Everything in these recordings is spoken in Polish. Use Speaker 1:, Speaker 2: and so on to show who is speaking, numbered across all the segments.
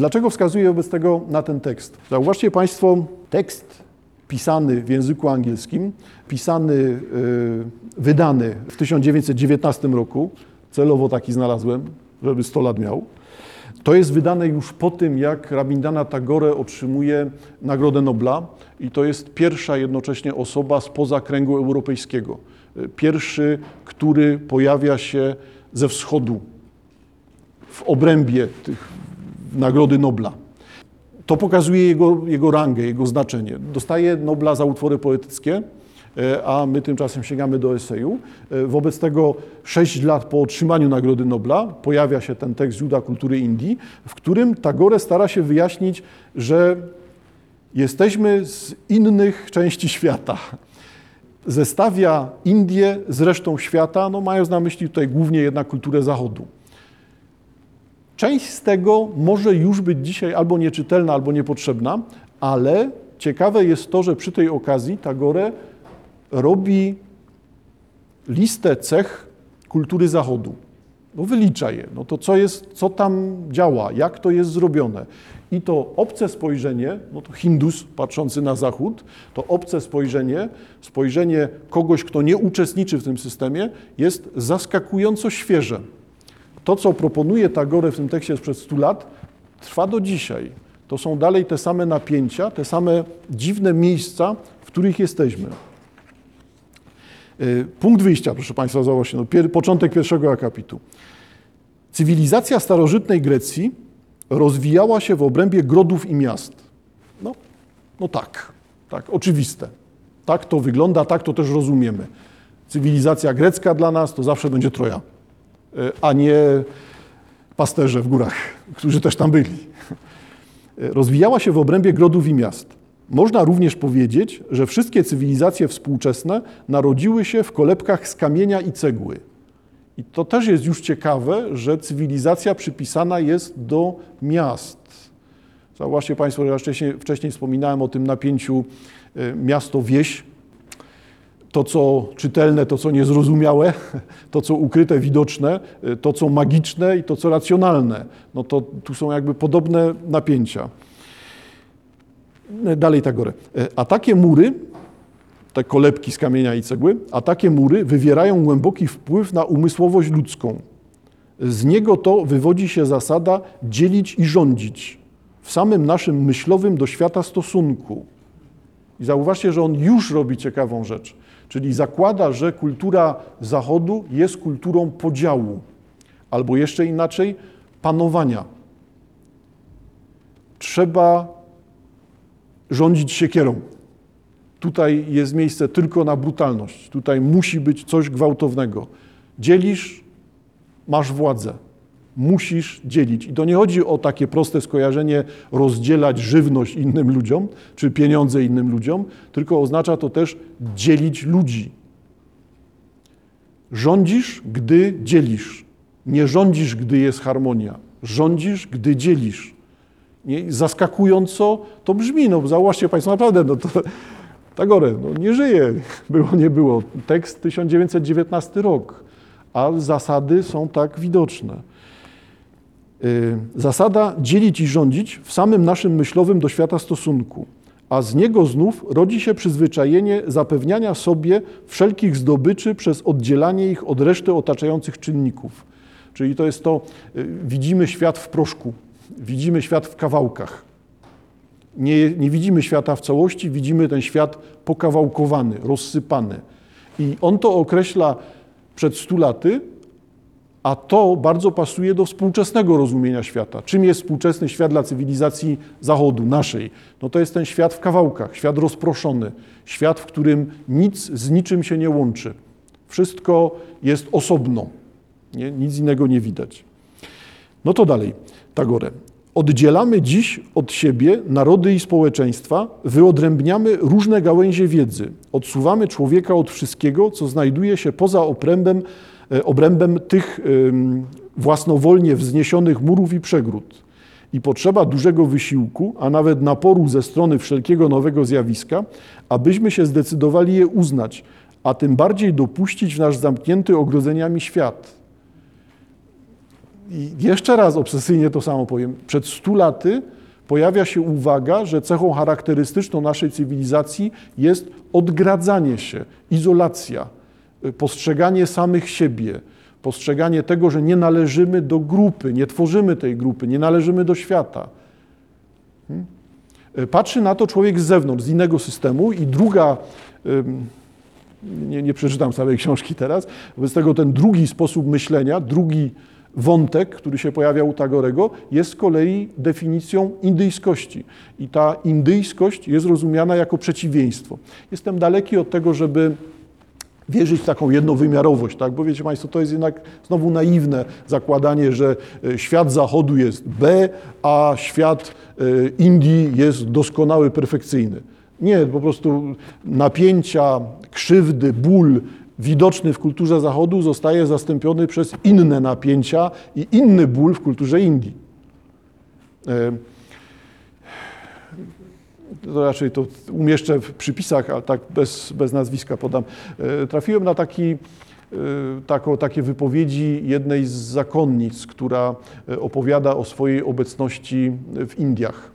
Speaker 1: Dlaczego wskazuję wobec tego na ten tekst? Zauważcie Państwo, tekst pisany w języku angielskim, pisany, yy, wydany w 1919 roku, celowo taki znalazłem, żeby 100 lat miał, to jest wydane już po tym, jak Rabindana Tagore otrzymuje Nagrodę Nobla i to jest pierwsza jednocześnie osoba spoza kręgu europejskiego. Pierwszy, który pojawia się ze wschodu w obrębie tych Nagrody Nobla. To pokazuje jego, jego rangę, jego znaczenie. Dostaje Nobla za utwory poetyckie, e, a my tymczasem sięgamy do eseju. E, wobec tego sześć lat po otrzymaniu Nagrody Nobla pojawia się ten tekst Juda Kultury Indii, w którym Tagore stara się wyjaśnić, że jesteśmy z innych części świata. Zestawia Indię z resztą świata, no mając na myśli tutaj głównie jednak kulturę Zachodu. Część z tego może już być dzisiaj albo nieczytelna, albo niepotrzebna, ale ciekawe jest to, że przy tej okazji Tagore robi listę cech kultury Zachodu. No wylicza je. No to co, jest, co tam działa, jak to jest zrobione. I to obce spojrzenie, no to Hindus patrzący na Zachód, to obce spojrzenie, spojrzenie kogoś, kto nie uczestniczy w tym systemie, jest zaskakująco świeże. To, co proponuje Tagore w tym tekście sprzed 100 lat, trwa do dzisiaj. To są dalej te same napięcia, te same dziwne miejsca, w których jesteśmy. Y, punkt wyjścia, proszę Państwa, zobaczcie, no, pier, początek pierwszego akapitu. Cywilizacja starożytnej Grecji rozwijała się w obrębie grodów i miast. No, no tak, tak, oczywiste. Tak to wygląda, tak to też rozumiemy. Cywilizacja grecka dla nas to zawsze będzie Troja. E, a nie pasterze w górach, którzy też tam byli. E, rozwijała się w obrębie grodów i miast. Można również powiedzieć, że wszystkie cywilizacje współczesne narodziły się w kolebkach z kamienia i cegły. I to też jest już ciekawe, że cywilizacja przypisana jest do miast. Zauważcie Państwo, że ja wcześniej, wcześniej wspominałem o tym napięciu e, miasto-wieś, to, co czytelne, to, co niezrozumiałe, to, co ukryte, widoczne, to, co magiczne i to, co racjonalne. No to tu są jakby podobne napięcia. Dalej Tagore. A takie mury, te kolebki z kamienia i cegły, a takie mury wywierają głęboki wpływ na umysłowość ludzką. Z niego to wywodzi się zasada dzielić i rządzić w samym naszym myślowym do świata stosunku. I zauważcie, że on już robi ciekawą rzecz. Czyli zakłada, że kultura Zachodu jest kulturą podziału, albo jeszcze inaczej, panowania. Trzeba rządzić siekierą. Tutaj jest miejsce tylko na brutalność. Tutaj musi być coś gwałtownego. Dzielisz, masz władzę musisz dzielić. I to nie chodzi o takie proste skojarzenie rozdzielać żywność innym ludziom, czy pieniądze innym ludziom, tylko oznacza to też dzielić ludzi. Rządzisz, gdy dzielisz. Nie rządzisz, gdy jest harmonia. Rządzisz, gdy dzielisz. Nie? Zaskakująco to brzmi, no zauważcie Państwo, naprawdę, no to Tagore, no nie żyje, było, nie było. Tekst 1919 rok, a zasady są tak widoczne. Y, zasada dzielić i rządzić w samym naszym myślowym do świata stosunku, a z niego znów rodzi się przyzwyczajenie zapewniania sobie wszelkich zdobyczy przez oddzielanie ich od reszty otaczających czynników. Czyli to jest to, y, widzimy świat w proszku, widzimy świat w kawałkach. Nie, nie widzimy świata w całości, widzimy ten świat pokawałkowany, rozsypany. I on to określa przed stu laty, a to bardzo pasuje do współczesnego rozumienia świata. Czym jest współczesny świat dla cywilizacji Zachodu, naszej? No to jest ten świat w kawałkach, świat rozproszony, świat, w którym nic z niczym się nie łączy. Wszystko jest osobno, nie? nic innego nie widać. No to dalej, Tagore. Oddzielamy dziś od siebie narody i społeczeństwa, wyodrębniamy różne gałęzie wiedzy, odsuwamy człowieka od wszystkiego, co znajduje się poza obrębem obrębem tych własnowolnie wzniesionych murów i przegród. I potrzeba dużego wysiłku, a nawet naporu ze strony wszelkiego nowego zjawiska, abyśmy się zdecydowali je uznać, a tym bardziej dopuścić w nasz zamknięty ogrodzeniami świat. I jeszcze raz obsesyjnie to samo powiem. Przed stu laty pojawia się uwaga, że cechą charakterystyczną naszej cywilizacji jest odgradzanie się, izolacja, postrzeganie samych siebie, postrzeganie tego, że nie należymy do grupy, nie tworzymy tej grupy, nie należymy do świata. Hmm? Y, patrzy na to człowiek z zewnątrz, z innego systemu i druga, nie, nie przeczytam całej książki teraz, wobec tego ten drugi sposób myślenia, drugi wątek, który się pojawia u Tagorego, jest z kolei definicją indyjskości. I ta indyjskość jest rozumiana jako przeciwieństwo. Jestem daleki od tego, żeby wierzyć w taką jednowymiarowość, tak? bo wiecie Państwo, to jest jednak znowu naiwne zakładanie, że e, świat zachodu jest B, a świat e, Indii jest doskonały, perfekcyjny. Nie, po prostu napięcia, krzywdy, ból, widoczny w kulturze Zachodu zostaje zastąpiony przez inne napięcia i inny ból w kulturze Indii. E, to raczej to umieszczę w przypisach, ale tak bez, bez nazwiska podam. E, trafiłem na taki, e, taką, takie wypowiedzi jednej z zakonnic, która opowiada o swojej obecności w Indiach.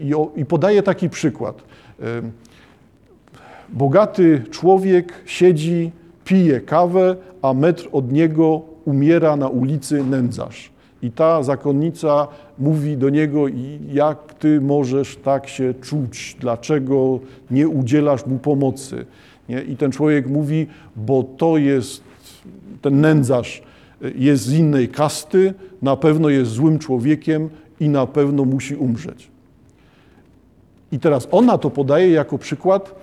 Speaker 1: I, o, i podaje taki przykład. Bogaty człowiek siedzi pije kawę, a metr od niego umiera na ulicy nędzarz. I ta zakonnica mówi do niego, jak ty możesz tak się czuć, dlaczego nie udzielasz mu pomocy. Nie? I ten człowiek mówi, bo to jest, ten nędzarz jest z innej kasty, na pewno jest złym człowiekiem i na pewno musi umrzeć. I teraz ona to podaje jako przykład,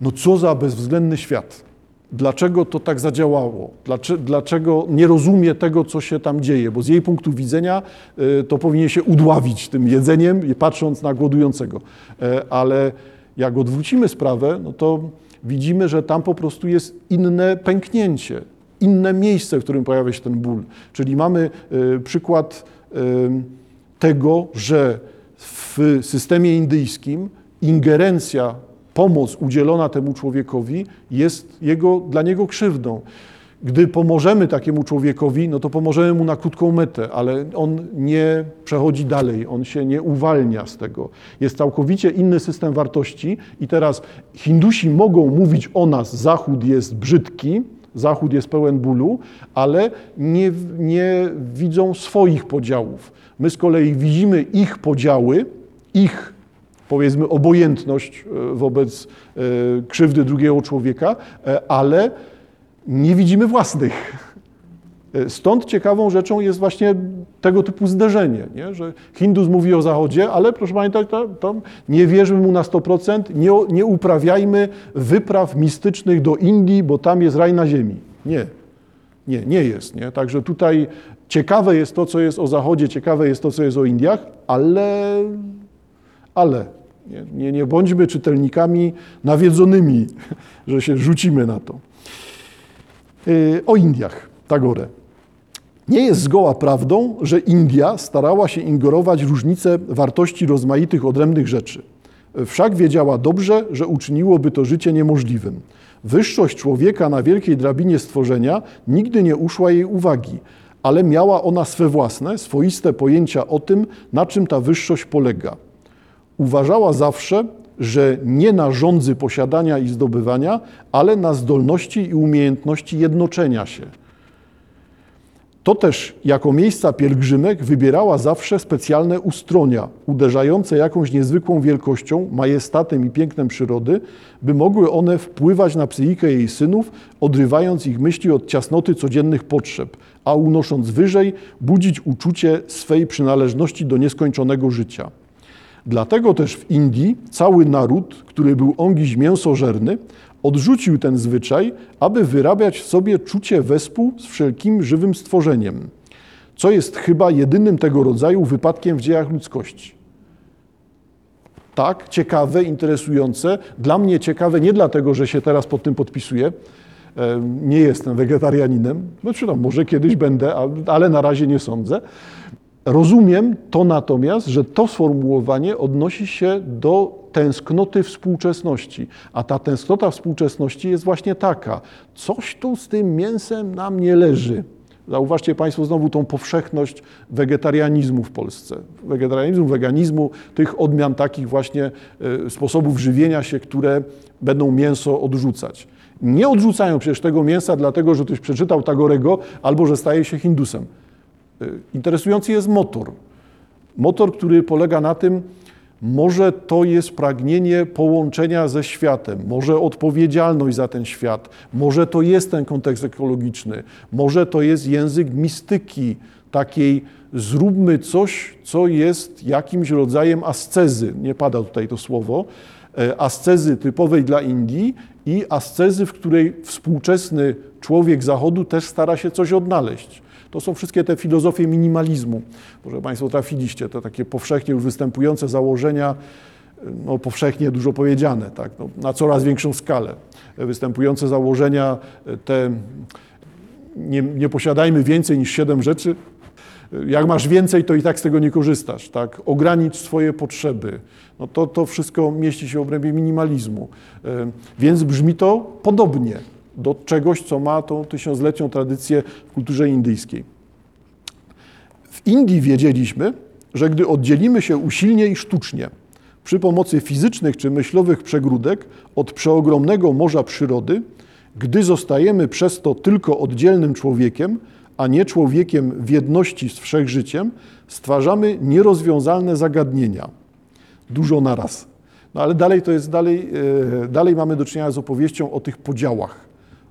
Speaker 1: no co za bezwzględny świat. Dlaczego to tak zadziałało? Dlaczego nie rozumie tego, co się tam dzieje? Bo z jej punktu widzenia y, to powinien się udławić tym jedzeniem, patrząc na głodującego. E, ale jak odwrócimy sprawę, no to widzimy, że tam po prostu jest inne pęknięcie, inne miejsce, w którym pojawia się ten ból. Czyli mamy y, przykład y, tego, że w systemie indyjskim ingerencja pomoc udzielona temu człowiekowi jest jego, dla niego krzywdą. Gdy pomożemy takiemu człowiekowi, no to pomożemy mu na krótką metę, ale on nie przechodzi dalej, on się nie uwalnia z tego. Jest całkowicie inny system wartości i teraz Hindusi mogą mówić o nas, Zachód jest brzydki, Zachód jest pełen bólu, ale nie, nie widzą swoich podziałów. My z kolei widzimy ich podziały, ich powiedzmy obojętność e, wobec e, krzywdy drugiego człowieka, e, ale nie widzimy własnych. Stąd ciekawą rzeczą jest właśnie tego typu zderzenie, nie? że Hindus mówi o Zachodzie, ale proszę pamiętać, nie wierzmy mu na 100%, nie, nie uprawiajmy wypraw mistycznych do Indii, bo tam jest raj na ziemi. Nie, nie, nie jest. Nie? Także tutaj ciekawe jest to, co jest o Zachodzie, ciekawe jest to, co jest o Indiach, ale, ale nie, nie, nie bądźmy czytelnikami nawiedzonymi, że się rzucimy na to. Y, o Indiach, Tagore. Nie jest zgoła prawdą, że India starała się ingerować różnice wartości rozmaitych odrębnych rzeczy. Wszak wiedziała dobrze, że uczyniłoby to życie niemożliwym. Wyższość człowieka na wielkiej drabinie stworzenia nigdy nie uszła jej uwagi, ale miała ona swe własne, swoiste pojęcia o tym, na czym ta wyższość polega uważała zawsze, że nie na rządzy posiadania i zdobywania, ale na zdolności i umiejętności jednoczenia się. To też jako miejsca pielgrzymek wybierała zawsze specjalne ustronia, uderzające jakąś niezwykłą wielkością, majestatem i pięknem przyrody, by mogły one wpływać na psychikę jej synów, odrywając ich myśli od ciasnoty codziennych potrzeb, a unosząc wyżej, budzić uczucie swej przynależności do nieskończonego życia. Dlatego też w Indii cały naród, który był ongiś mięsożerny, odrzucił ten zwyczaj, aby wyrabiać w sobie czucie wespół z wszelkim żywym stworzeniem, co jest chyba jedynym tego rodzaju wypadkiem w dziejach ludzkości. Tak, ciekawe, interesujące. Dla mnie ciekawe nie dlatego, że się teraz pod tym podpisuję, nie jestem wegetarianinem, znaczy no, może kiedyś będę, ale na razie nie sądzę. Rozumiem to natomiast, że to sformułowanie odnosi się do tęsknoty współczesności, a ta tęsknota współczesności jest właśnie taka: coś tu z tym mięsem nam nie leży. Zauważcie Państwo znowu tą powszechność wegetarianizmu w Polsce. Wegetarianizmu, weganizmu, tych odmian takich właśnie e, sposobów żywienia się, które będą mięso odrzucać. Nie odrzucają przecież tego mięsa dlatego, że ktoś przeczytał Tagorego albo że staje się Hindusem. E, interesujący jest motor. Motor, który polega na tym, może to jest pragnienie połączenia ze światem, może odpowiedzialność za ten świat, może to jest ten kontekst ekologiczny, może to jest język mistyki, takiej zróbmy coś, co jest jakimś rodzajem ascezy, nie pada tutaj to słowo, e, ascezy typowej dla Indii i ascezy, w której współczesny człowiek Zachodu też stara się coś odnaleźć. To są wszystkie te filozofie minimalizmu. Może Państwo trafiliście, te takie powszechnie już występujące założenia, no powszechnie dużo powiedziane, tak, no, na coraz większą skalę. Występujące założenia, te nie, nie posiadajmy więcej niż siedem rzeczy, jak masz więcej, to i tak z tego nie korzystasz. Tak? Ogranicz swoje potrzeby. No to, to wszystko mieści się w obrębie minimalizmu. Więc brzmi to podobnie do czegoś, co ma tą tysiącletnią tradycję w kulturze indyjskiej. W Indii wiedzieliśmy, że gdy oddzielimy się usilnie i sztucznie przy pomocy fizycznych czy myślowych przegródek od przeogromnego morza przyrody, gdy zostajemy przez to tylko oddzielnym człowiekiem, a nie człowiekiem w jedności z wszechżyciem, stwarzamy nierozwiązalne zagadnienia. Dużo naraz. No ale dalej to jest, dalej, e, dalej mamy do czynienia z opowieścią o tych podziałach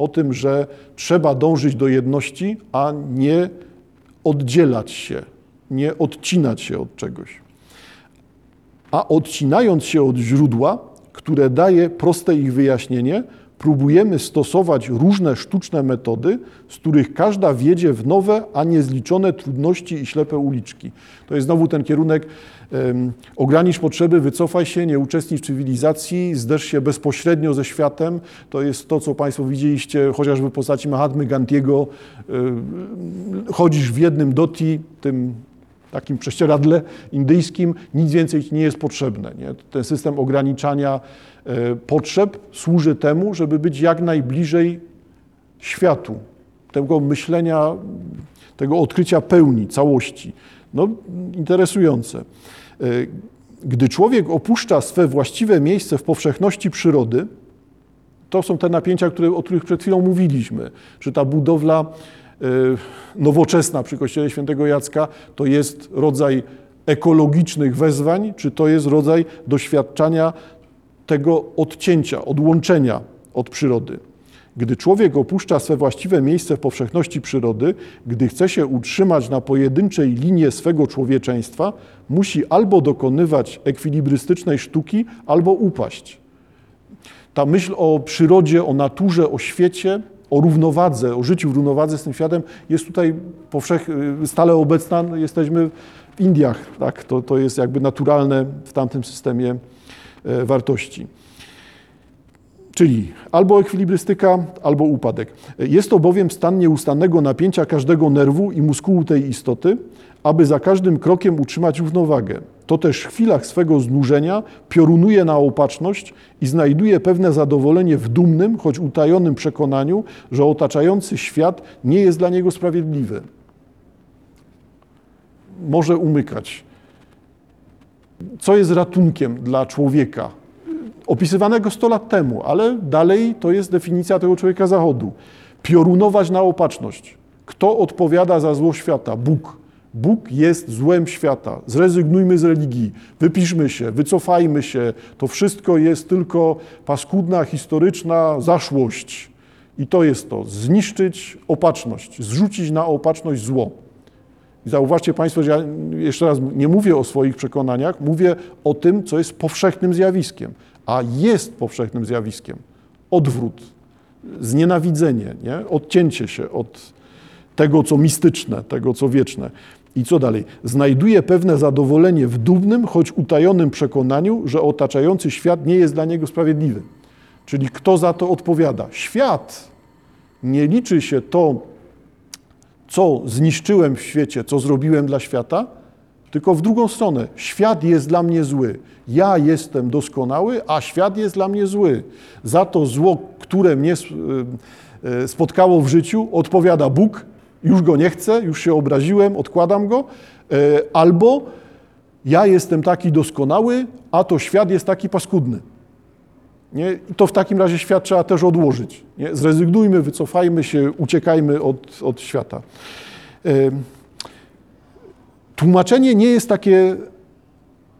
Speaker 1: o tym, że trzeba dążyć do jedności, a nie oddzielać się, nie odcinać się od czegoś. A odcinając się od źródła, które daje proste ich wyjaśnienie, próbujemy stosować różne sztuczne metody, z których każda wiedzie w nowe, a niezliczone trudności i ślepe uliczki. To jest znowu ten kierunek Ogranicz potrzeby, wycofaj się, nie uczestnicz w cywilizacji, zderz się bezpośrednio ze światem. To jest to, co Państwo widzieliście chociażby w postaci Mahatmy Gandiego. Chodzisz w jednym doti, tym takim prześcieradle indyjskim, nic więcej nie jest potrzebne. Nie? Ten system ograniczania e, potrzeb służy temu, żeby być jak najbliżej światu, tego myślenia, tego odkrycia pełni, całości. No, interesujące. E, gdy człowiek opuszcza swe właściwe miejsce w powszechności przyrody, to są te napięcia, które, o których przed chwilą mówiliśmy, że ta budowla e, nowoczesna przy Kościele Świętego Jacka to jest rodzaj ekologicznych wezwań, czy to jest rodzaj doświadczania tego odcięcia, odłączenia od przyrody. Gdy człowiek opuszcza swe właściwe miejsce w powszechności przyrody, gdy chce się utrzymać na pojedynczej linie swego człowieczeństwa, musi albo dokonywać ekwilibrystycznej sztuki, albo upaść. Ta myśl o przyrodzie, o naturze, o świecie, o równowadze, o życiu w równowadze z tym światem jest tutaj powszech, stale obecna. Jesteśmy w Indiach, tak? to, to jest jakby naturalne w tamtym systemie e, wartości. Czyli albo ekwilibrystyka, albo upadek. Jest to bowiem stan nieustannego napięcia każdego nerwu i muskułu tej istoty, aby za każdym krokiem utrzymać równowagę. To też w chwilach swego znużenia piorunuje na opatrzność i znajduje pewne zadowolenie w dumnym, choć utajonym przekonaniu, że otaczający świat nie jest dla niego sprawiedliwy. Może umykać. Co jest ratunkiem dla człowieka opisywanego 100 lat temu, ale dalej to jest definicja tego człowieka zachodu. Piorunować na opatrzność. Kto odpowiada za zło świata? Bóg. Bóg jest złem świata. Zrezygnujmy z religii, wypiszmy się, wycofajmy się. To wszystko jest tylko paskudna, historyczna zaszłość. I to jest to. Zniszczyć opatrzność, zrzucić na opatrzność zło. I zauważcie Państwo, że ja jeszcze raz nie mówię o swoich przekonaniach, mówię o tym, co jest powszechnym zjawiskiem a jest powszechnym zjawiskiem. Odwrót, znienawidzenie, nie? odcięcie się od tego, co mistyczne, tego, co wieczne. I co dalej? Znajduje pewne zadowolenie w dumnym, choć utajonym przekonaniu, że otaczający świat nie jest dla niego sprawiedliwy. Czyli kto za to odpowiada? Świat. Nie liczy się to, co zniszczyłem w świecie, co zrobiłem dla świata, tylko w drugą stronę. Świat jest dla mnie zły. Ja jestem doskonały, a świat jest dla mnie zły. Za to zło, które mnie e, e, spotkało w życiu, odpowiada Bóg Już go nie chcę, już się obraziłem, odkładam go, e, albo ja jestem taki doskonały, a to świat jest taki paskudny. Nie? To w takim razie świat trzeba też odłożyć. Nie? Zrezygnujmy, wycofajmy się, uciekajmy od, od świata. Tłumaczenie nie jest takie,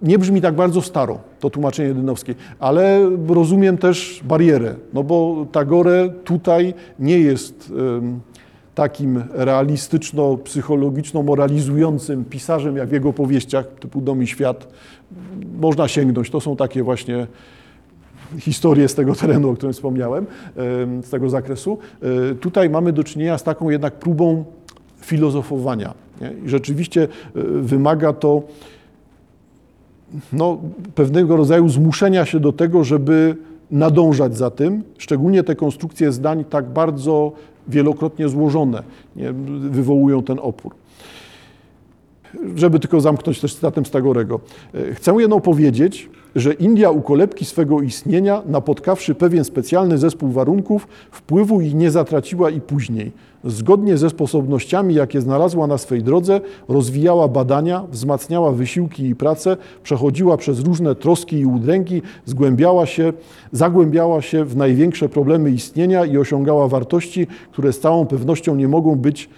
Speaker 1: nie brzmi tak bardzo staro, to tłumaczenie dynowskie, ale rozumiem też barierę, no bo Tagore tutaj nie jest takim realistyczno-psychologiczno-moralizującym pisarzem, jak w jego powieściach typu Dom i Świat. Można sięgnąć, to są takie właśnie historie z tego terenu, o którym wspomniałem, em, z tego zakresu. E, Tutaj mamy do czynienia z taką jednak próbą filozofowania. Nie? I rzeczywiście e, wymaga to no, pewnego rodzaju zmuszenia się do tego, żeby nadążać za tym, szczególnie te konstrukcje zdań tak bardzo wielokrotnie złożone nie? wywołują ten opór. Żeby tylko zamknąć też cytatem Stagorego. E, Chcę jedno powiedzieć, że India u kolebki swego istnienia, napotkawszy pewien specjalny zespół warunków, wpływu ich nie zatraciła i później. Zgodnie ze sposobnościami, jakie znalazła na swej drodze, rozwijała badania, wzmacniała wysiłki i pracę, przechodziła przez różne troski i udręki, zgłębiała się, zagłębiała się w największe problemy istnienia i osiągała wartości, które z całą pewnością nie mogą być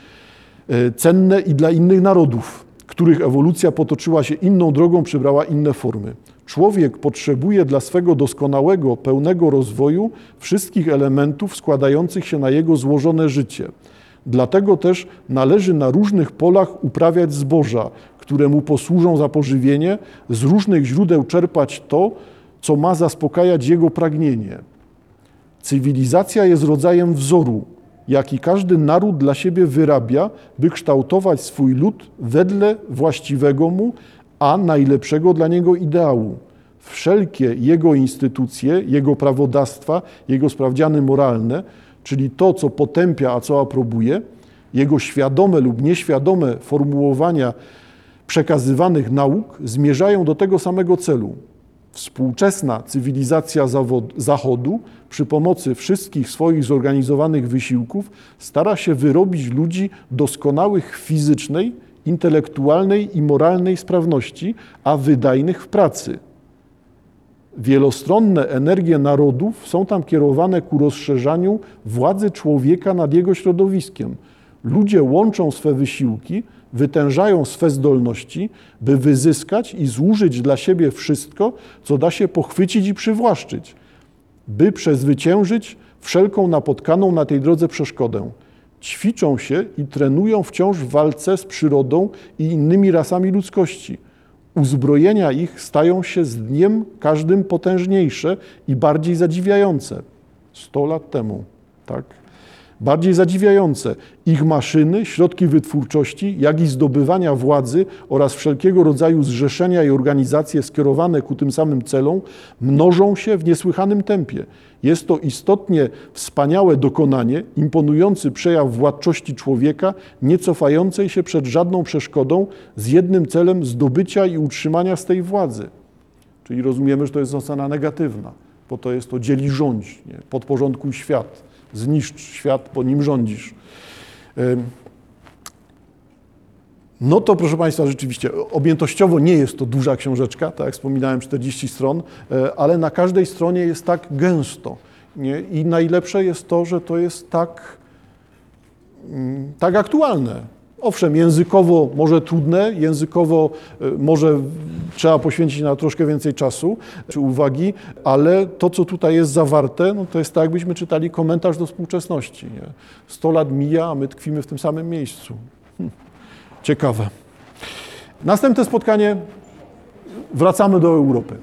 Speaker 1: e, cenne i dla innych narodów, których ewolucja potoczyła się inną drogą, przybrała inne formy. Człowiek potrzebuje dla swego doskonałego, pełnego rozwoju wszystkich elementów składających się na jego złożone życie. Dlatego też należy na różnych polach uprawiać zboża, które mu posłużą za pożywienie, z różnych źródeł czerpać to, co ma zaspokajać jego pragnienie. Cywilizacja jest rodzajem wzoru, jaki każdy naród dla siebie wyrabia, by kształtować swój lud wedle właściwego mu, a najlepszego dla niego ideału. Wszelkie jego instytucje, jego prawodawstwa, jego sprawdziany moralne, czyli to, co potępia, a co aprobuje, jego świadome lub nieświadome formułowania przekazywanych nauk zmierzają do tego samego celu. Współczesna cywilizacja Zachodu przy pomocy wszystkich swoich zorganizowanych wysiłków stara się wyrobić ludzi doskonałych fizycznej, intelektualnej i moralnej sprawności, a wydajnych w pracy. Wielostronne energie narodów są tam kierowane ku rozszerzaniu władzy człowieka nad jego środowiskiem. Ludzie łączą swe wysiłki, wytężają swe zdolności, by wyzyskać i zużyć dla siebie wszystko, co da się pochwycić i przywłaszczyć, by przezwyciężyć wszelką napotkaną na tej drodze przeszkodę. Ćwiczą się i trenują wciąż w walce z przyrodą i innymi rasami ludzkości. Uzbrojenia ich stają się z dniem każdym potężniejsze i bardziej zadziwiające. 100 lat temu, tak? Bardziej zadziwiające. Ich maszyny, środki wytwórczości, jak i zdobywania władzy oraz wszelkiego rodzaju zrzeszenia i organizacje skierowane ku tym samym celom mnożą się w niesłychanym tempie. Jest to istotnie wspaniałe dokonanie, imponujący przejaw władczości człowieka, nie cofającej się przed żadną przeszkodą, z jednym celem zdobycia i utrzymania z tej władzy. Czyli rozumiemy, że to jest ocena negatywna, bo to jest to dzieli rządź, nie? podporządkuj świat, zniszcz świat, po nim rządzisz. No to proszę Państwa, rzeczywiście objętościowo nie jest to duża książeczka, tak jak wspominałem, 40 stron, e, ale na każdej stronie jest tak gęsto. Nie? I najlepsze jest to, że to jest tak, mm, tak aktualne. Owszem, językowo może trudne, językowo e, może trzeba poświęcić na troszkę więcej czasu czy uwagi, ale to, co tutaj jest zawarte, no to jest tak, jakbyśmy czytali komentarz do współczesności. Nie? 100 lat mija, a my tkwimy w tym samym miejscu. Hm. Ciekawe. Następne spotkanie wracamy do Europy.